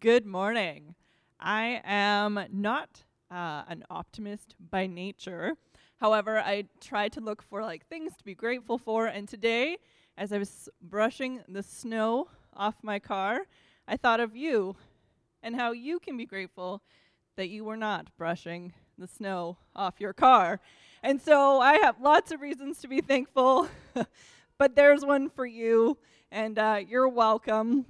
Good morning. I am not uh, an optimist by nature. However, I try to look for like things to be grateful for. And today, as I was brushing the snow off my car, I thought of you and how you can be grateful that you were not brushing the snow off your car. And so I have lots of reasons to be thankful, but there's one for you, and uh, you're welcome.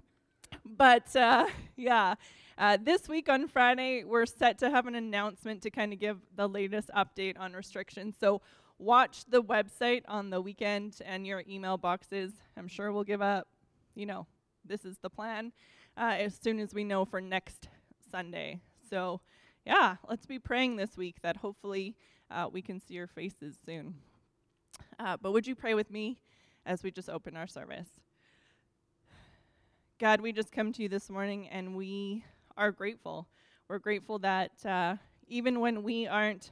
But uh, yeah, uh, this week on Friday, we're set to have an announcement to kind of give the latest update on restrictions. So watch the website on the weekend and your email boxes. I'm sure we'll give up, you know, this is the plan uh, as soon as we know for next Sunday. So yeah, let's be praying this week that hopefully uh, we can see your faces soon. Uh, but would you pray with me as we just open our service? God, we just come to you this morning and we are grateful. We're grateful that uh, even when we aren't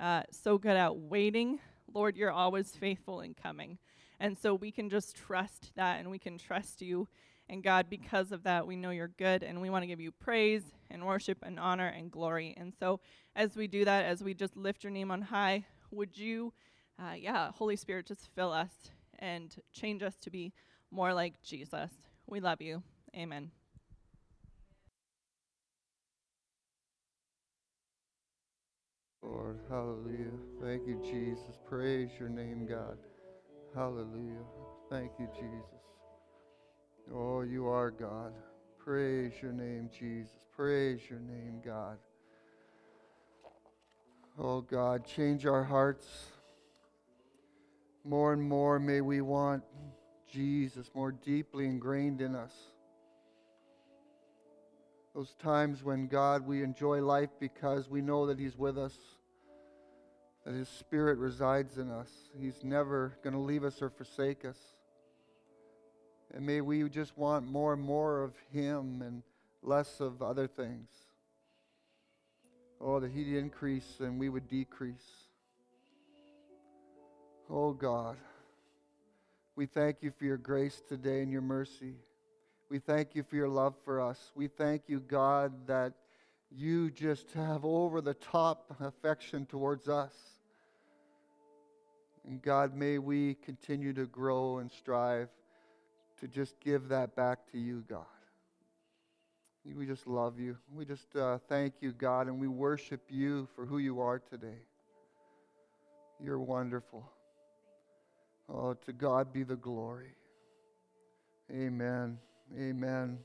uh, so good at waiting, Lord, you're always faithful in coming. And so we can just trust that and we can trust you. And God, because of that, we know you're good and we want to give you praise and worship and honor and glory. And so as we do that, as we just lift your name on high, would you, uh, yeah, Holy Spirit, just fill us and change us to be more like Jesus. We love you. Amen. Lord, hallelujah. Thank you, Jesus. Praise your name, God. Hallelujah. Thank you, Jesus. Oh, you are God. Praise your name, Jesus. Praise your name, God. Oh, God, change our hearts. More and more may we want Jesus more deeply ingrained in us. Those times when, God, we enjoy life because we know that He's with us, that His Spirit resides in us. He's never going to leave us or forsake us. And may we just want more and more of Him and less of other things. Oh, that He'd increase and we would decrease. Oh, God, we thank you for your grace today and your mercy. We thank you for your love for us. We thank you, God, that you just have over the top affection towards us. And God, may we continue to grow and strive to just give that back to you, God. We just love you. We just uh, thank you, God, and we worship you for who you are today. You're wonderful. Oh, to God be the glory. Amen. Amen.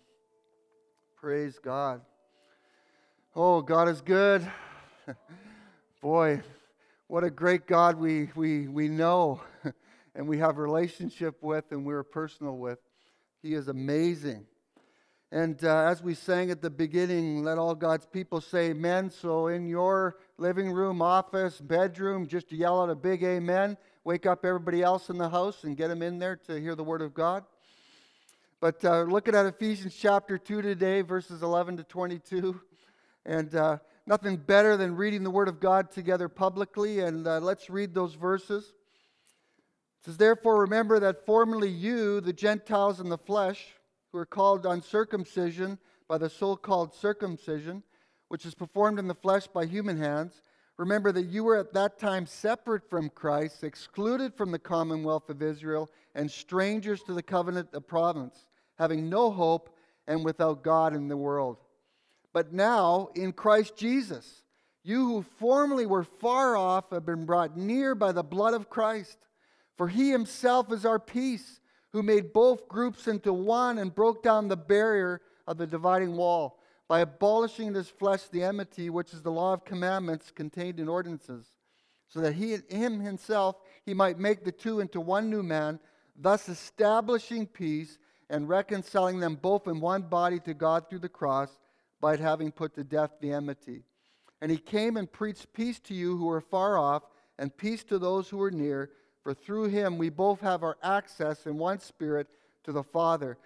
Praise God. Oh, God is good. Boy, what a great God we, we, we know and we have a relationship with and we're personal with. He is amazing. And uh, as we sang at the beginning, let all God's people say amen. So in your living room, office, bedroom, just yell out a big amen. Wake up everybody else in the house and get them in there to hear the word of God. But uh, looking at Ephesians chapter 2 today, verses 11 to 22. And uh, nothing better than reading the Word of God together publicly. And uh, let's read those verses. It says, Therefore, remember that formerly you, the Gentiles in the flesh, who are called uncircumcision by the so called circumcision, which is performed in the flesh by human hands, remember that you were at that time separate from Christ, excluded from the commonwealth of Israel, and strangers to the covenant of promise having no hope and without God in the world. But now, in Christ Jesus, you who formerly were far off have been brought near by the blood of Christ. For he himself is our peace, who made both groups into one and broke down the barrier of the dividing wall by abolishing this his flesh the enmity, which is the law of commandments contained in ordinances, so that he, him himself, he might make the two into one new man, thus establishing peace and reconciling them both in one body to God through the cross by having put to death the enmity. And he came and preached peace to you who are far off, and peace to those who are near, for through him we both have our access in one spirit to the Father.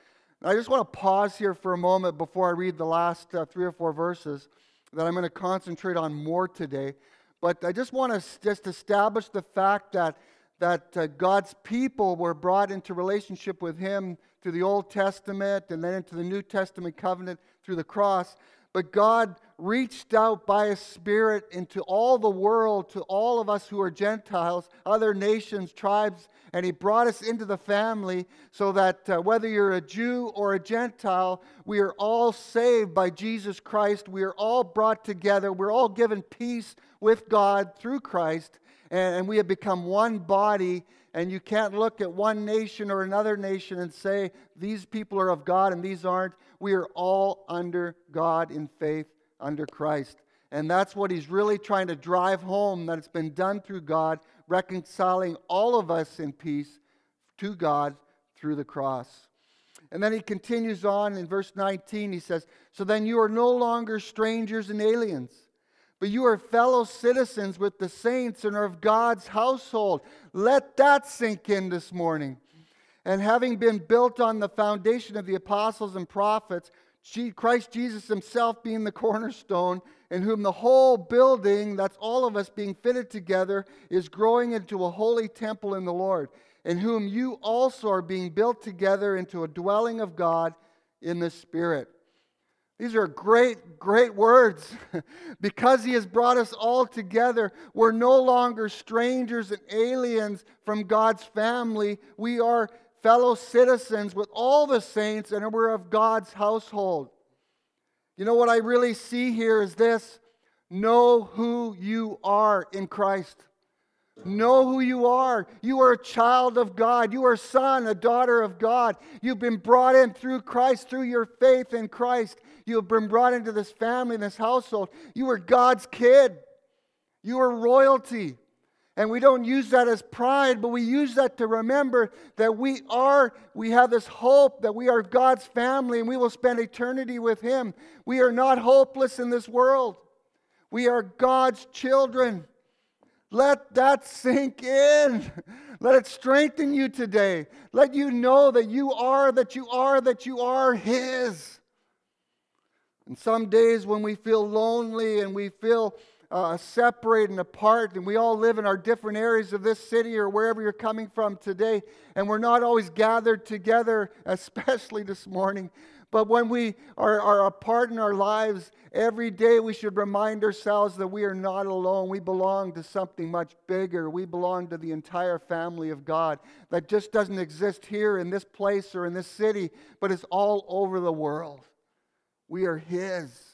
I just want to pause here for a moment before I read the last uh, three or four verses that I'm going to concentrate on more today. But I just want to just establish the fact that, that uh, God's people were brought into relationship with Him through the Old Testament and then into the New Testament covenant through the cross. But God reached out by His Spirit into all the world, to all of us who are Gentiles, other nations, tribes, and He brought us into the family so that uh, whether you're a Jew or a Gentile, we are all saved by Jesus Christ. We are all brought together. We're all given peace with God through Christ, and, and we have become one body. And you can't look at one nation or another nation and say, these people are of God and these aren't. We are all under God in faith, under Christ. And that's what he's really trying to drive home that it's been done through God, reconciling all of us in peace to God through the cross. And then he continues on in verse 19. He says, So then you are no longer strangers and aliens but you are fellow citizens with the saints and are of God's household. Let that sink in this morning. And having been built on the foundation of the apostles and prophets, Christ Jesus himself being the cornerstone, in whom the whole building, that's all of us being fitted together, is growing into a holy temple in the Lord, in whom you also are being built together into a dwelling of God in the Spirit. These are great, great words. because He has brought us all together, we're no longer strangers and aliens from God's family. We are fellow citizens with all the saints, and we're of God's household. You know what I really see here is this know who you are in Christ. Know who you are. You are a child of God. You are a son, a daughter of God. You've been brought in through Christ, through your faith in Christ. You have been brought into this family, this household. You are God's kid. You are royalty. And we don't use that as pride, but we use that to remember that we are, we have this hope that we are God's family and we will spend eternity with Him. We are not hopeless in this world. We are God's children. Let that sink in. Let it strengthen you today. Let you know that you are, that you are, that you are His. And some days when we feel lonely and we feel uh, separated and apart, and we all live in our different areas of this city or wherever you're coming from today, and we're not always gathered together, especially this morning. But when we are, are apart in our lives, every day we should remind ourselves that we are not alone. We belong to something much bigger. We belong to the entire family of God that just doesn't exist here in this place or in this city, but is all over the world. We are His.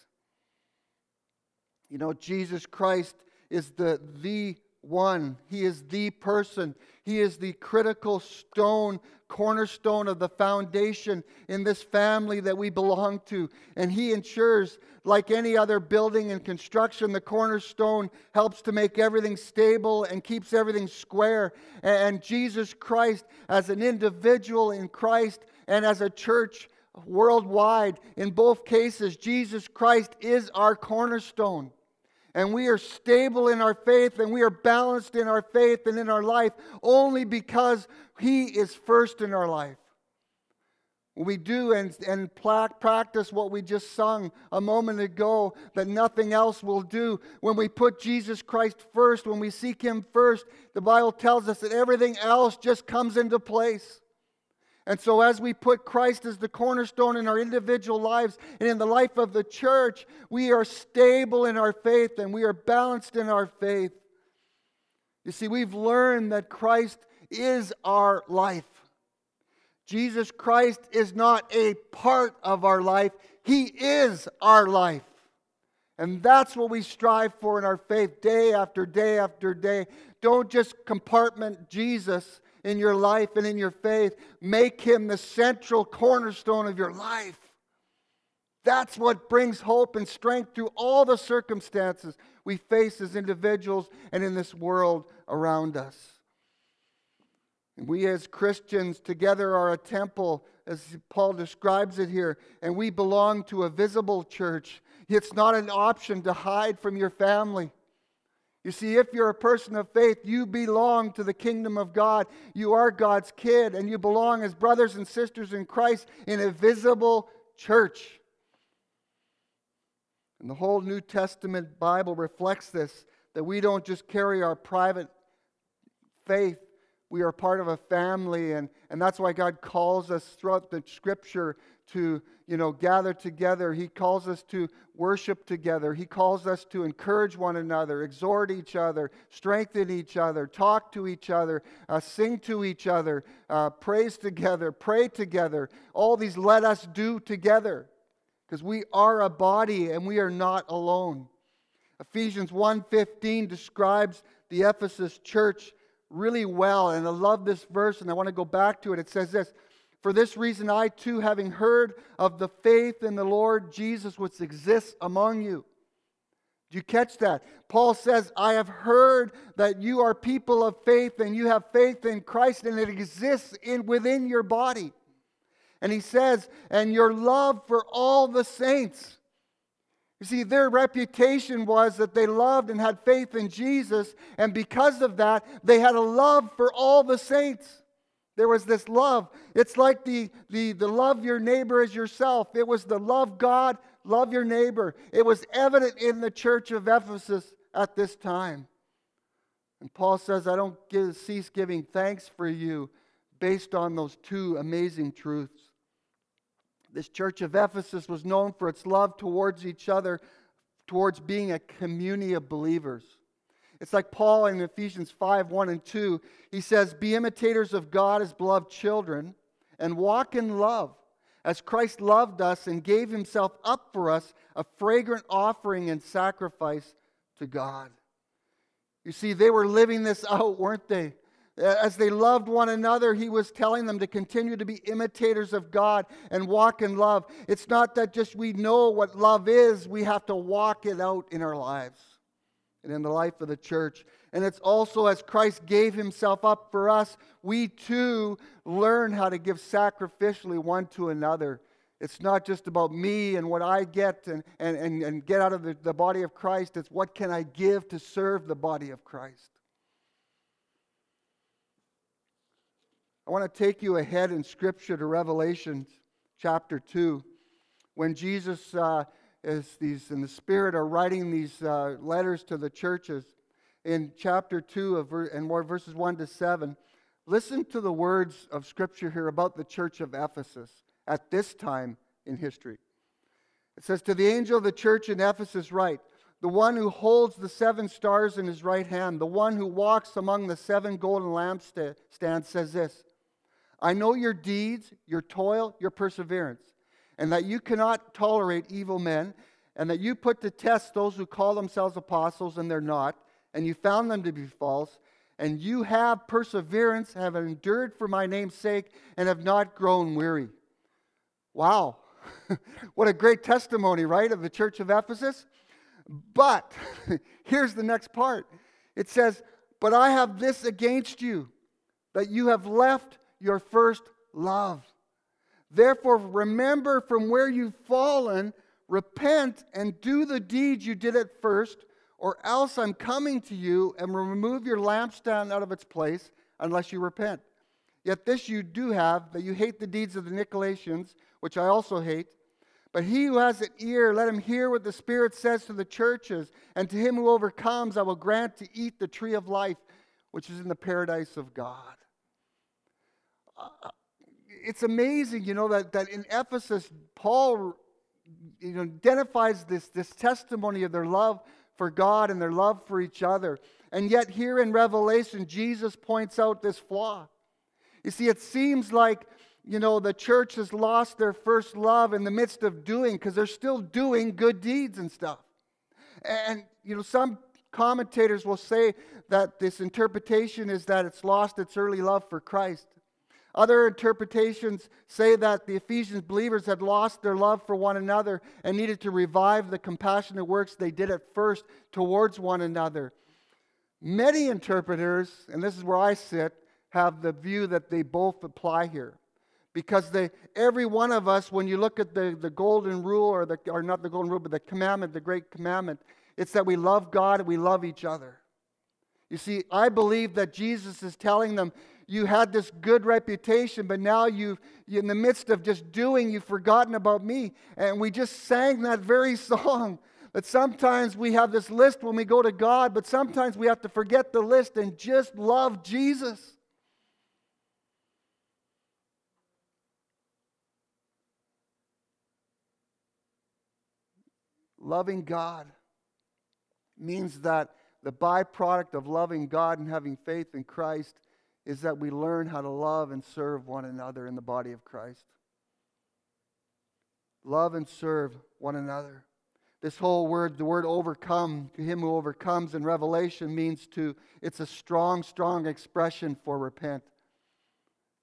You know, Jesus Christ is the, the one. He is the person. He is the critical stone, cornerstone of the foundation in this family that we belong to. And He ensures, like any other building and construction, the cornerstone helps to make everything stable and keeps everything square. And Jesus Christ, as an individual in Christ and as a church worldwide, in both cases, Jesus Christ is our cornerstone and we are stable in our faith and we are balanced in our faith and in our life only because He is first in our life. We do and, and practice what we just sung a moment ago that nothing else will do. When we put Jesus Christ first, when we seek Him first, the Bible tells us that everything else just comes into place. And so, as we put Christ as the cornerstone in our individual lives and in the life of the church, we are stable in our faith and we are balanced in our faith. You see, we've learned that Christ is our life. Jesus Christ is not a part of our life, He is our life. And that's what we strive for in our faith day after day after day. Don't just compartment Jesus in your life and in your faith. Make him the central cornerstone of your life. That's what brings hope and strength through all the circumstances we face as individuals and in this world around us. We as Christians together are a temple, as Paul describes it here, and we belong to a visible church. It's not an option to hide from your family. You see, if you're a person of faith, you belong to the kingdom of God. You are God's kid, and you belong as brothers and sisters in Christ in a visible church. And the whole New Testament Bible reflects this that we don't just carry our private faith, we are part of a family, and, and that's why God calls us throughout the scripture to you know gather together. He calls us to worship together. He calls us to encourage one another exhort each other strengthen each other talk to each other uh, sing to each other uh, praise together pray together. All these let us do together because we are a body and we are not alone. Ephesians 1.15 describes the ephesus church really well and i love this verse and i want to go back to it it says this for this reason, I too, having heard of the faith in the Lord Jesus which exists among you. Do you catch that? Paul says, I have heard that you are people of faith and you have faith in Christ and it exists in, within your body. And he says, and your love for all the saints. You see, their reputation was that they loved and had faith in Jesus, and because of that, they had a love for all the saints. There was this love. It's like the, the, the love your neighbor as yourself. It was the love God, love your neighbor. It was evident in the church of Ephesus at this time. And Paul says, I don't give, cease giving thanks for you based on those two amazing truths. This church of Ephesus was known for its love towards each other, towards being a community of believers. It's like Paul in Ephesians 5 1 and 2. He says, Be imitators of God as beloved children and walk in love as Christ loved us and gave himself up for us, a fragrant offering and sacrifice to God. You see, they were living this out, weren't they? Uh, as they loved one another, he was telling them to continue to be imitators of God and walk in love. It's not that just we know what love is, we have to walk it out in our lives and in the life of the church. And it's also as Christ gave himself up for us, we too learn how to give sacrificially one to another. It's not just about me and what I get and, and, and, and get out of the, the body of Christ. It's what can I give to serve the body of Christ. I want to take you ahead in Scripture to Revelation chapter 2. When Jesus uh, as these in the Spirit are writing these uh, letters to the churches in chapter 2 of and more verses 1 to 7. Listen to the words of Scripture here about the church of Ephesus at this time in history. It says, To the angel of the church in Ephesus, write, the one who holds the seven stars in his right hand, the one who walks among the seven golden lampstands, says this I know your deeds, your toil, your perseverance and that you cannot tolerate evil men, and that you put to test those who call themselves apostles and they're not, and you found them to be false, and you have perseverance, have endured for my name's sake, and have not grown weary. Wow. what a great testimony, right, of the church of Ephesus? But here's the next part it says, But I have this against you, that you have left your first love. Therefore, remember from where you've fallen, repent, and do the deeds you did at first, or else I'm coming to you and remove your lampstand out of its place unless you repent. Yet this you do have, that you hate the deeds of the Nicolaitans, which I also hate. But he who has an ear, let him hear what the Spirit says to the churches. And to him who overcomes, I will grant to eat the tree of life, which is in the paradise of God. It's amazing, you know, that, that in Ephesus, Paul you know, identifies this, this testimony of their love for God and their love for each other. And yet, here in Revelation, Jesus points out this flaw. You see, it seems like, you know, the church has lost their first love in the midst of doing, because they're still doing good deeds and stuff. And, you know, some commentators will say that this interpretation is that it's lost its early love for Christ. Other interpretations say that the Ephesians believers had lost their love for one another and needed to revive the compassionate works they did at first towards one another. Many interpreters, and this is where I sit, have the view that they both apply here. Because they, every one of us, when you look at the, the golden rule, or, the, or not the golden rule, but the commandment, the great commandment, it's that we love God and we love each other. You see, I believe that Jesus is telling them, you had this good reputation, but now you've, in the midst of just doing, you've forgotten about me. And we just sang that very song. But sometimes we have this list when we go to God, but sometimes we have to forget the list and just love Jesus. Loving God means that the byproduct of loving God and having faith in Christ is that we learn how to love and serve one another in the body of Christ. Love and serve one another. This whole word, the word overcome, to him who overcomes in Revelation means to, it's a strong, strong expression for repent.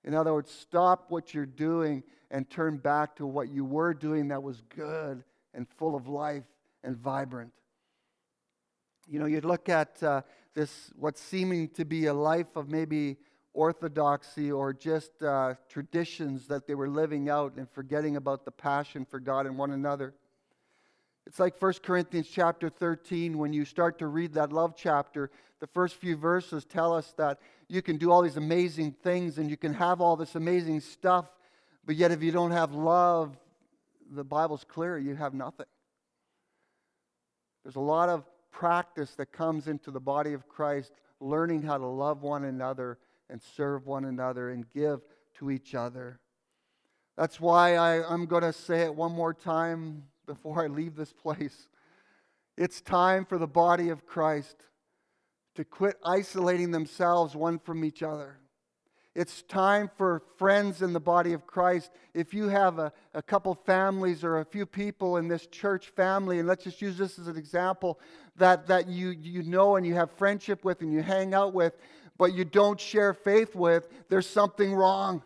In other words, stop what you're doing and turn back to what you were doing that was good and full of life and vibrant. You know, you'd look at uh, this, what's seeming to be a life of maybe orthodoxy or just uh, traditions that they were living out and forgetting about the passion for God and one another. It's like 1 Corinthians chapter 13 when you start to read that love chapter, the first few verses tell us that you can do all these amazing things and you can have all this amazing stuff, but yet if you don't have love, the Bible's clear, you have nothing. There's a lot of practice that comes into the body of Christ, learning how to love one another and serve one another and give to each other. That's why I, I'm going to say it one more time before I leave this place. It's time for the body of Christ to quit isolating themselves one from each other. It's time for friends in the body of Christ. If you have a, a couple families or a few people in this church family, and let's just use this as an example, that, that you, you know and you have friendship with and you hang out with, but you don't share faith with, there's something wrong.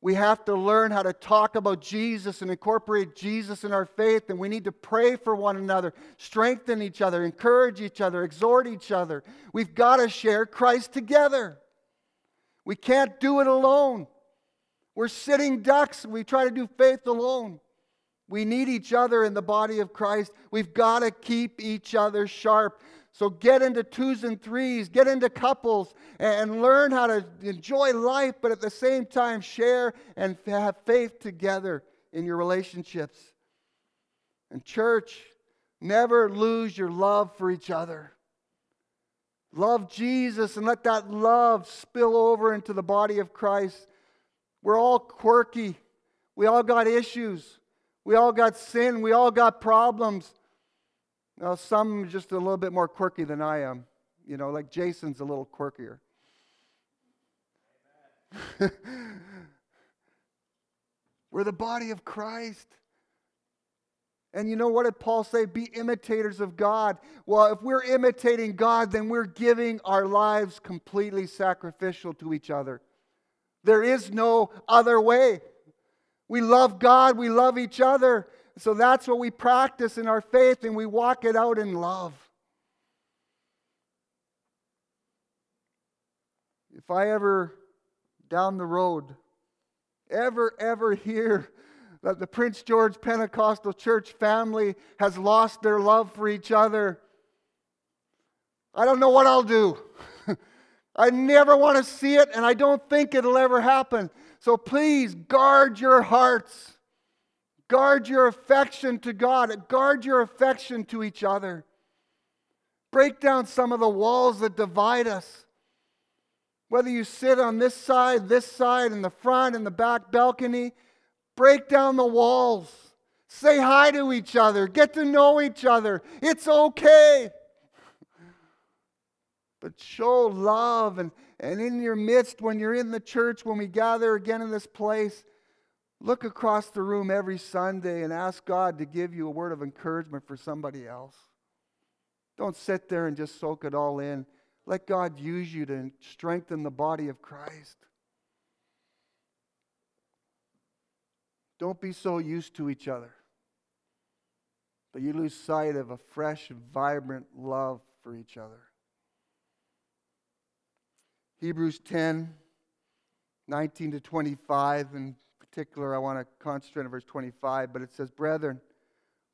We have to learn how to talk about Jesus and incorporate Jesus in our faith, and we need to pray for one another, strengthen each other, encourage each other, exhort each other. We've got to share Christ together. We can't do it alone. We're sitting ducks. We try to do faith alone. We need each other in the body of Christ. We've got to keep each other sharp. So get into twos and threes, get into couples, and learn how to enjoy life, but at the same time, share and have faith together in your relationships. And, church, never lose your love for each other. Love Jesus and let that love spill over into the body of Christ. We're all quirky. We all got issues. We all got sin. We all got problems. Now, some just a little bit more quirky than I am. You know, like Jason's a little quirkier. We're the body of Christ. And you know what did Paul say? Be imitators of God. Well, if we're imitating God, then we're giving our lives completely sacrificial to each other. There is no other way. We love God, we love each other. So that's what we practice in our faith and we walk it out in love. If I ever down the road ever, ever hear that the Prince George Pentecostal Church family has lost their love for each other, I don't know what I'll do. I never want to see it, and I don't think it'll ever happen. So please guard your hearts. Guard your affection to God. Guard your affection to each other. Break down some of the walls that divide us. Whether you sit on this side, this side, in the front, in the back balcony, break down the walls. Say hi to each other. Get to know each other. It's okay. But show love and, and in your midst when you're in the church, when we gather again in this place, Look across the room every Sunday and ask God to give you a word of encouragement for somebody else. Don't sit there and just soak it all in. Let God use you to strengthen the body of Christ. Don't be so used to each other that you lose sight of a fresh, vibrant love for each other. Hebrews 10 19 to 25 and particular, I want to concentrate on verse 25, but it says, Brethren,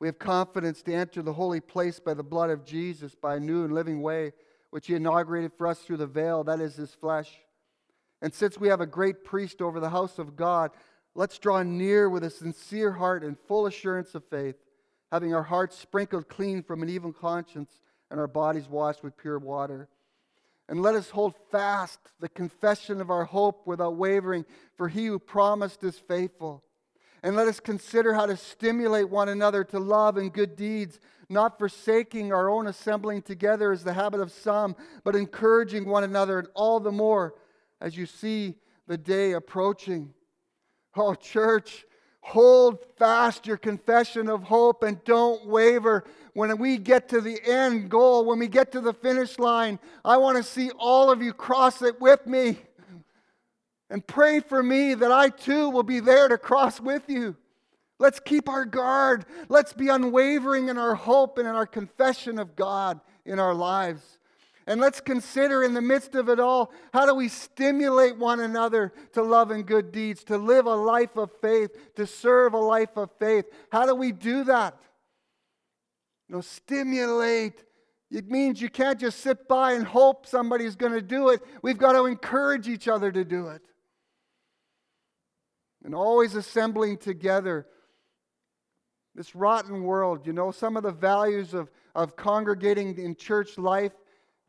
we have confidence to enter the holy place by the blood of Jesus, by a new and living way, which he inaugurated for us through the veil, that is his flesh. And since we have a great priest over the house of God, let's draw near with a sincere heart and full assurance of faith, having our hearts sprinkled clean from an evil conscience and our bodies washed with pure water. And let us hold fast the confession of our hope without wavering, for he who promised is faithful. And let us consider how to stimulate one another to love and good deeds, not forsaking our own assembling together as the habit of some, but encouraging one another, and all the more as you see the day approaching. Oh, church, hold fast your confession of hope and don't waver. When we get to the end goal, when we get to the finish line, I want to see all of you cross it with me. And pray for me that I too will be there to cross with you. Let's keep our guard. Let's be unwavering in our hope and in our confession of God in our lives. And let's consider in the midst of it all how do we stimulate one another to love and good deeds, to live a life of faith, to serve a life of faith. How do we do that? You know, stimulate. It means you can't just sit by and hope somebody's going to do it. We've got to encourage each other to do it. And always assembling together. This rotten world, you know, some of the values of, of congregating in church life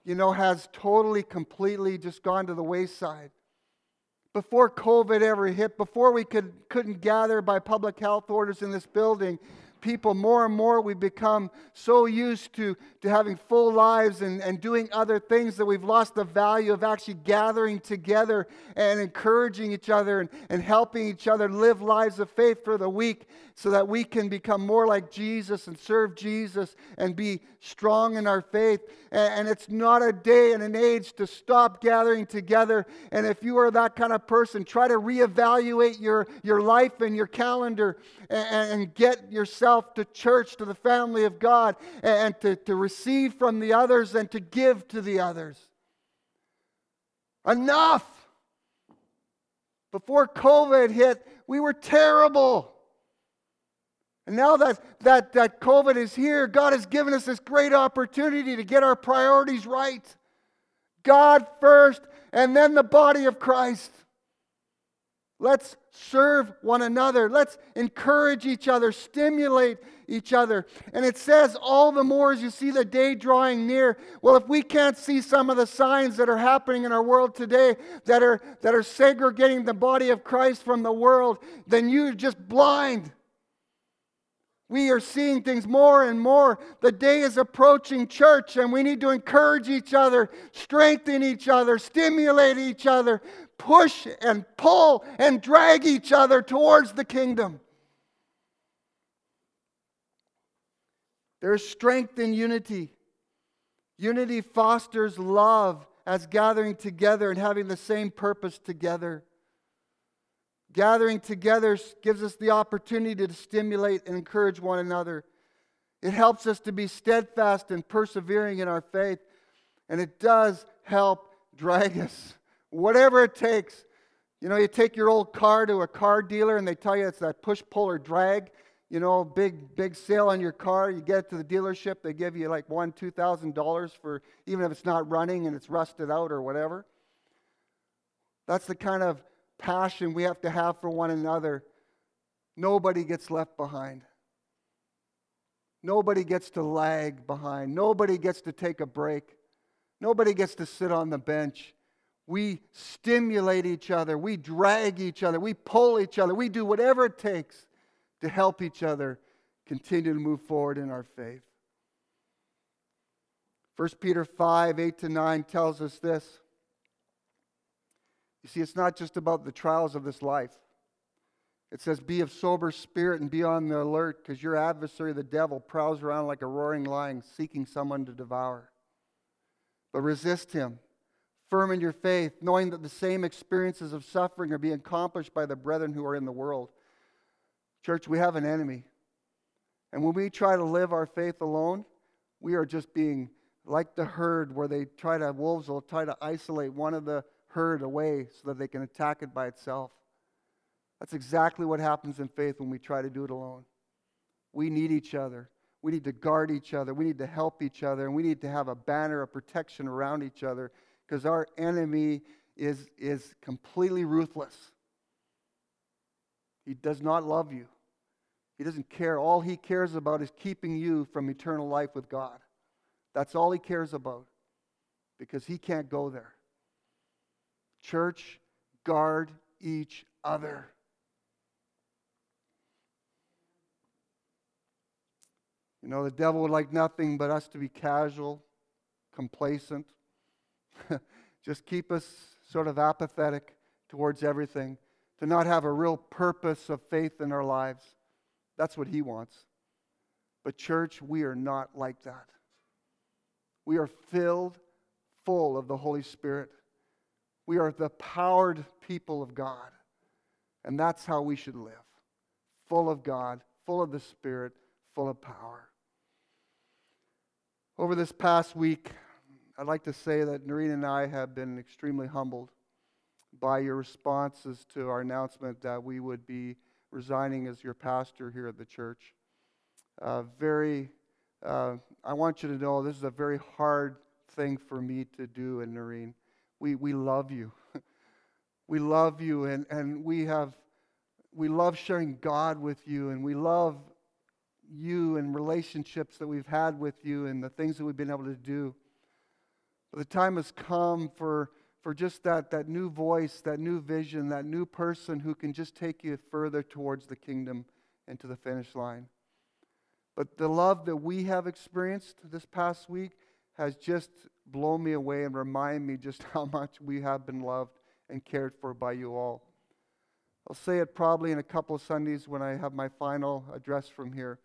you know, has totally, completely just gone to the wayside. Before COVID ever hit, before we could, couldn't gather by public health orders in this building, people, more and more we become so used to, to having full lives and, and doing other things that we've lost the value of actually gathering together and encouraging each other and, and helping each other live lives of faith for the week so that we can become more like Jesus and serve Jesus and be strong in our faith. And, and it's not a day and an age to stop gathering together. And if you are that kind of person, try to reevaluate your, your life and your calendar and, and get yourself to church, to the family of God, and, and to, to receive from the others and to give to the others. Enough! Before COVID hit, we were terrible. And now that, that, that COVID is here, God has given us this great opportunity to get our priorities right. God first, and then the body of Christ. Let's serve one another. Let's encourage each other, stimulate each other. And it says, all the more as you see the day drawing near. Well, if we can't see some of the signs that are happening in our world today that are, that are segregating the body of Christ from the world, then you're just blind. We are seeing things more and more. The day is approaching, church, and we need to encourage each other, strengthen each other, stimulate each other, push and pull and drag each other towards the kingdom. There's strength in unity. Unity fosters love as gathering together and having the same purpose together. Gathering together gives us the opportunity to stimulate and encourage one another. It helps us to be steadfast and persevering in our faith, and it does help drag us, whatever it takes. You know, you take your old car to a car dealer and they tell you it's that push, pull, or drag. You know, big, big sale on your car. You get it to the dealership, they give you like one, two thousand dollars for even if it's not running and it's rusted out or whatever. That's the kind of passion we have to have for one another, nobody gets left behind. Nobody gets to lag behind. Nobody gets to take a break. Nobody gets to sit on the bench. We stimulate each other. We drag each other. We pull each other. We do whatever it takes to help each other continue to move forward in our faith. 1 Peter 5 8 to 9 tells us this. You see, it's not just about the trials of this life. It says, Be of sober spirit and be on the alert, because your adversary, the devil, prowls around like a roaring lion, seeking someone to devour. But resist him, firm in your faith, knowing that the same experiences of suffering are being accomplished by the brethren who are in the world. Church, we have an enemy. And when we try to live our faith alone, we are just being like the herd where they try to, wolves will try to isolate one of the herd away so that they can attack it by itself. That's exactly what happens in faith when we try to do it alone. We need each other. We need to guard each other. We need to help each other. And we need to have a banner of protection around each other because our enemy is, is completely ruthless. He does not love you, he doesn't care. All he cares about is keeping you from eternal life with God. That's all he cares about because he can't go there. Church, guard each other. You know, the devil would like nothing but us to be casual, complacent, just keep us sort of apathetic towards everything, to not have a real purpose of faith in our lives. That's what he wants. But, church, we are not like that. We are filled full of the Holy Spirit. We are the powered people of God. And that's how we should live full of God, full of the Spirit, full of power. Over this past week, I'd like to say that Noreen and I have been extremely humbled by your responses to our announcement that we would be resigning as your pastor here at the church. Uh, very, uh, I want you to know this is a very hard thing for me to do and Noreen. We, we love you. we love you, and, and we have we love sharing God with you, and we love you and relationships that we've had with you and the things that we've been able to do. The time has come for, for just that, that new voice, that new vision, that new person who can just take you further towards the kingdom and to the finish line. But the love that we have experienced this past week has just blown me away and remind me just how much we have been loved and cared for by you all. I'll say it probably in a couple of Sundays when I have my final address from here.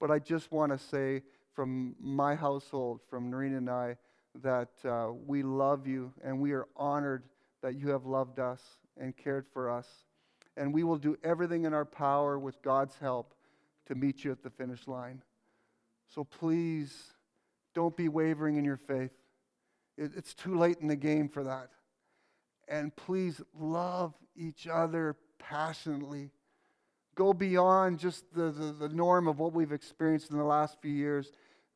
But I just want to say from my household, from Noreen and I, that uh, we love you and we are honored that you have loved us and cared for us. And we will do everything in our power with God's help to meet you at the finish line. So please don't be wavering in your faith. It, it's too late in the game for that. And please love each other passionately. Go beyond just the, the, the, norm of what we've experienced in the last few years.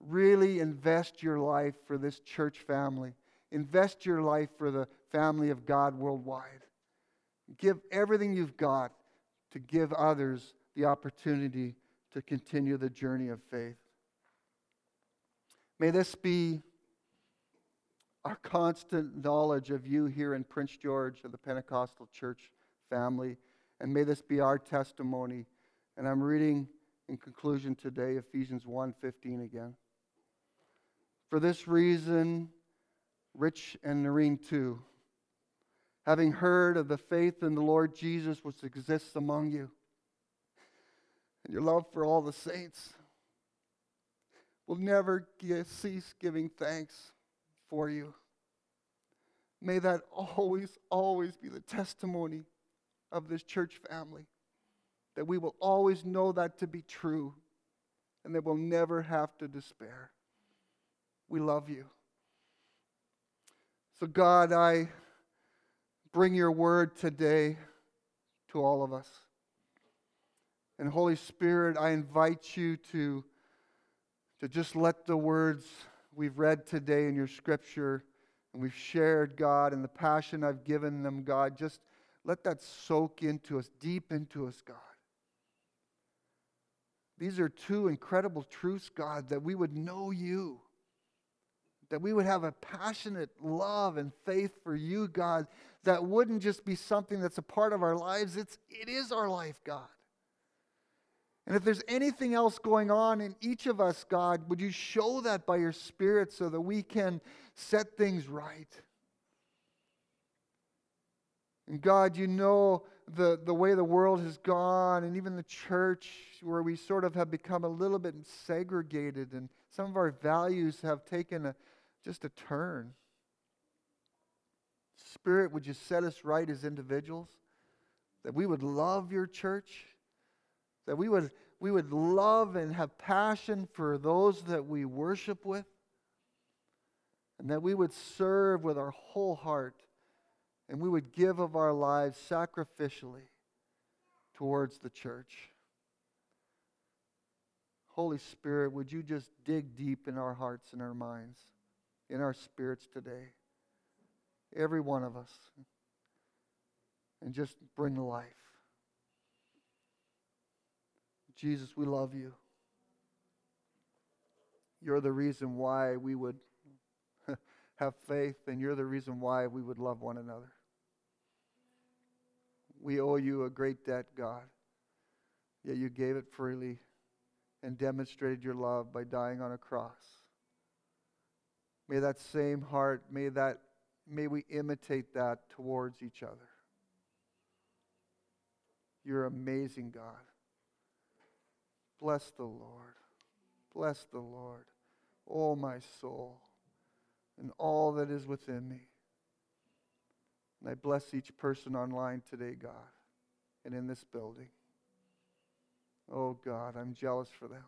Really invest your life for this church family. Invest your life for the family of God worldwide. Give everything you've got to give others the opportunity to continue the journey of faith. May this be our constant knowledge of you here in Prince George of the Pentecostal Church family. And may this be our testimony. And I'm reading in conclusion today Ephesians 1:15 again. For this reason, Rich and Noreen too, having heard of the faith in the Lord Jesus which exists among you, and your love for all the saints, will never cease giving thanks for you. May that always, always be the testimony of this church family. That we will always know that to be true and that we'll never have to despair. We love you. So, God, I bring your word today to all of us. And, Holy Spirit, I invite you to, to just let the words we've read today in your scripture and we've shared, God, and the passion I've given them, God, just let that soak into us, deep into us, God. These are two incredible truths, God, that we would know you, that we would have a passionate love and faith for you, God, that wouldn't just be something that's a part of our lives, it's, it is our life, God. And if there's anything else going on in each of us, God, would you show that by your Spirit so that we can set things right? And God, you know the, the way the world has gone, and even the church, where we sort of have become a little bit segregated, and some of our values have taken a, just a turn. Spirit, would you set us right as individuals? That we would love your church? That we would, we would love and have passion for those that we worship with? And that we would serve with our whole heart and we would give of our lives sacrificially towards the church. Holy Spirit, would you just dig deep in our hearts and our minds, in our spirits today? Every one of us. And just bring life. Jesus, we love you. You're the reason why we would have faith, and you're the reason why we would love one another. We owe you a great debt, God. Yet you gave it freely, and demonstrated your love by dying on a cross. May that same heart, may that may we imitate that towards each other. You're amazing, God. Bless the Lord. Bless the Lord, oh my soul, and all that is within me. And I bless each person online today, God, and in this building. Oh God, I'm jealous for them.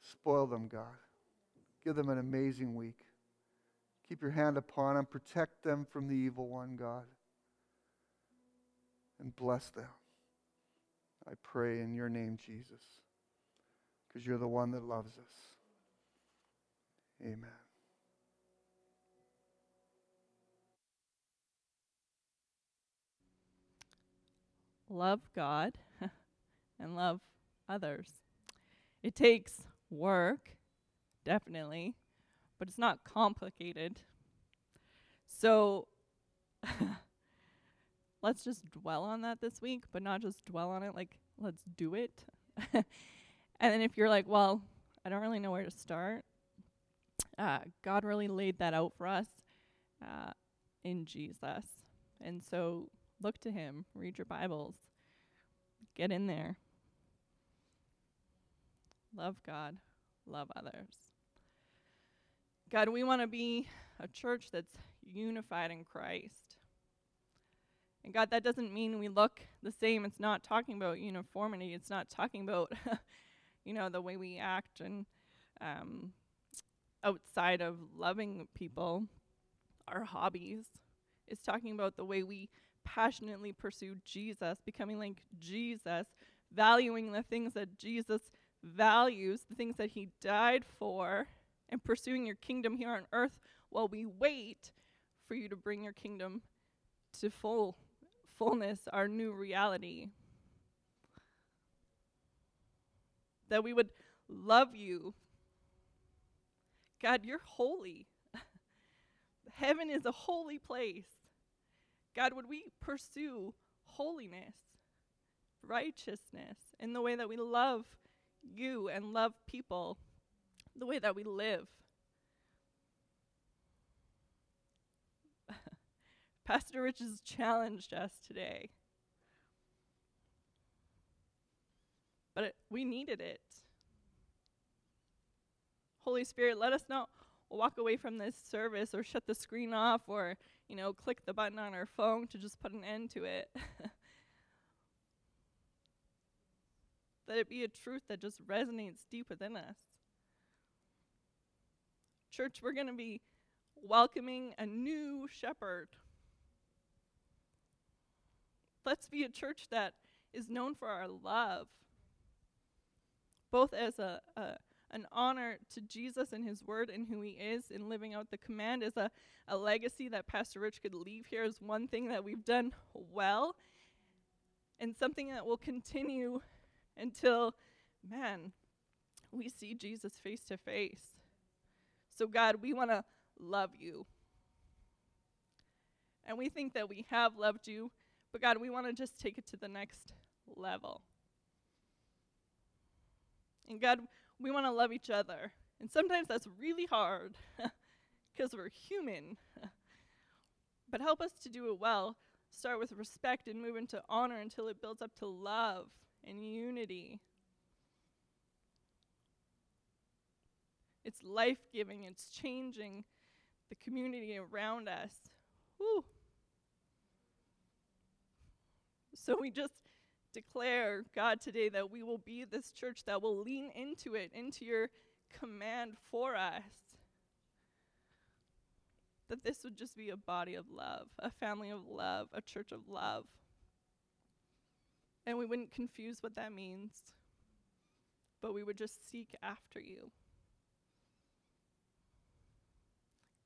Spoil them, God. Give them an amazing week. Keep your hand upon them. Protect them from the evil one, God. And bless them. I pray in your name, Jesus, because you're the one that loves us. Amen. Love God and love others. It takes work, definitely, but it's not complicated. So let's just dwell on that this week, but not just dwell on it, like, let's do it. and then if you're like, well, I don't really know where to start, uh, God really laid that out for us uh, in Jesus. And so look to Him, read your Bibles, get in there. Love God, love others. God, we want to be a church that's unified in Christ. And God, that doesn't mean we look the same. It's not talking about uniformity. It's not talking about, you know, the way we act and um, outside of loving people, our hobbies. It's talking about the way we passionately pursue Jesus, becoming like Jesus, valuing the things that Jesus values, the things that he died for, and pursuing your kingdom here on earth while we wait for you to bring your kingdom to full fullness, our new reality. That we would love you. God, you're holy. Heaven is a holy place. God, would we pursue holiness, righteousness in the way that we love you and love people, the way that we live? Pastor Rich has challenged us today. But it, we needed it. Holy Spirit, let us not walk away from this service or shut the screen off or, you know, click the button on our phone to just put an end to it. that it be a truth that just resonates deep within us. Church, we're going to be welcoming a new shepherd. Let's be a church that is known for our love, both as a, a an honor to Jesus and his word and who he is in living out the command as a, a legacy that Pastor Rich could leave here as one thing that we've done well and something that will continue until, man, we see Jesus face to face. So, God, we want to love you. And we think that we have loved you but God, we want to just take it to the next level. And God, we want to love each other. And sometimes that's really hard because we're human. but help us to do it well. Start with respect and move into honor until it builds up to love and unity. It's life giving, it's changing the community around us. Whew. So we just declare, God, today that we will be this church that will lean into it, into your command for us. That this would just be a body of love, a family of love, a church of love. And we wouldn't confuse what that means, but we would just seek after you.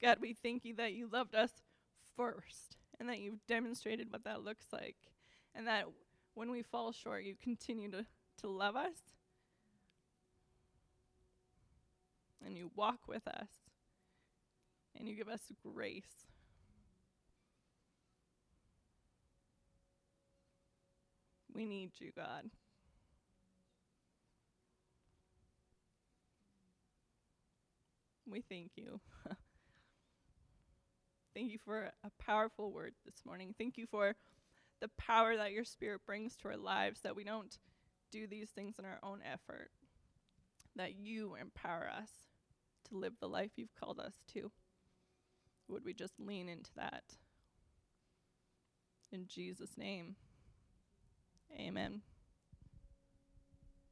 God, we thank you that you loved us first and that you've demonstrated what that looks like and that when we fall short, you continue to, to love us and you walk with us and you give us grace. We need you, God. We thank you. thank you for a powerful word this morning. Thank you for the power that your spirit brings to our lives, that we don't do these things in our own effort, that you empower us to live the life you've called us to. Would we just lean into that? In Jesus' name, amen.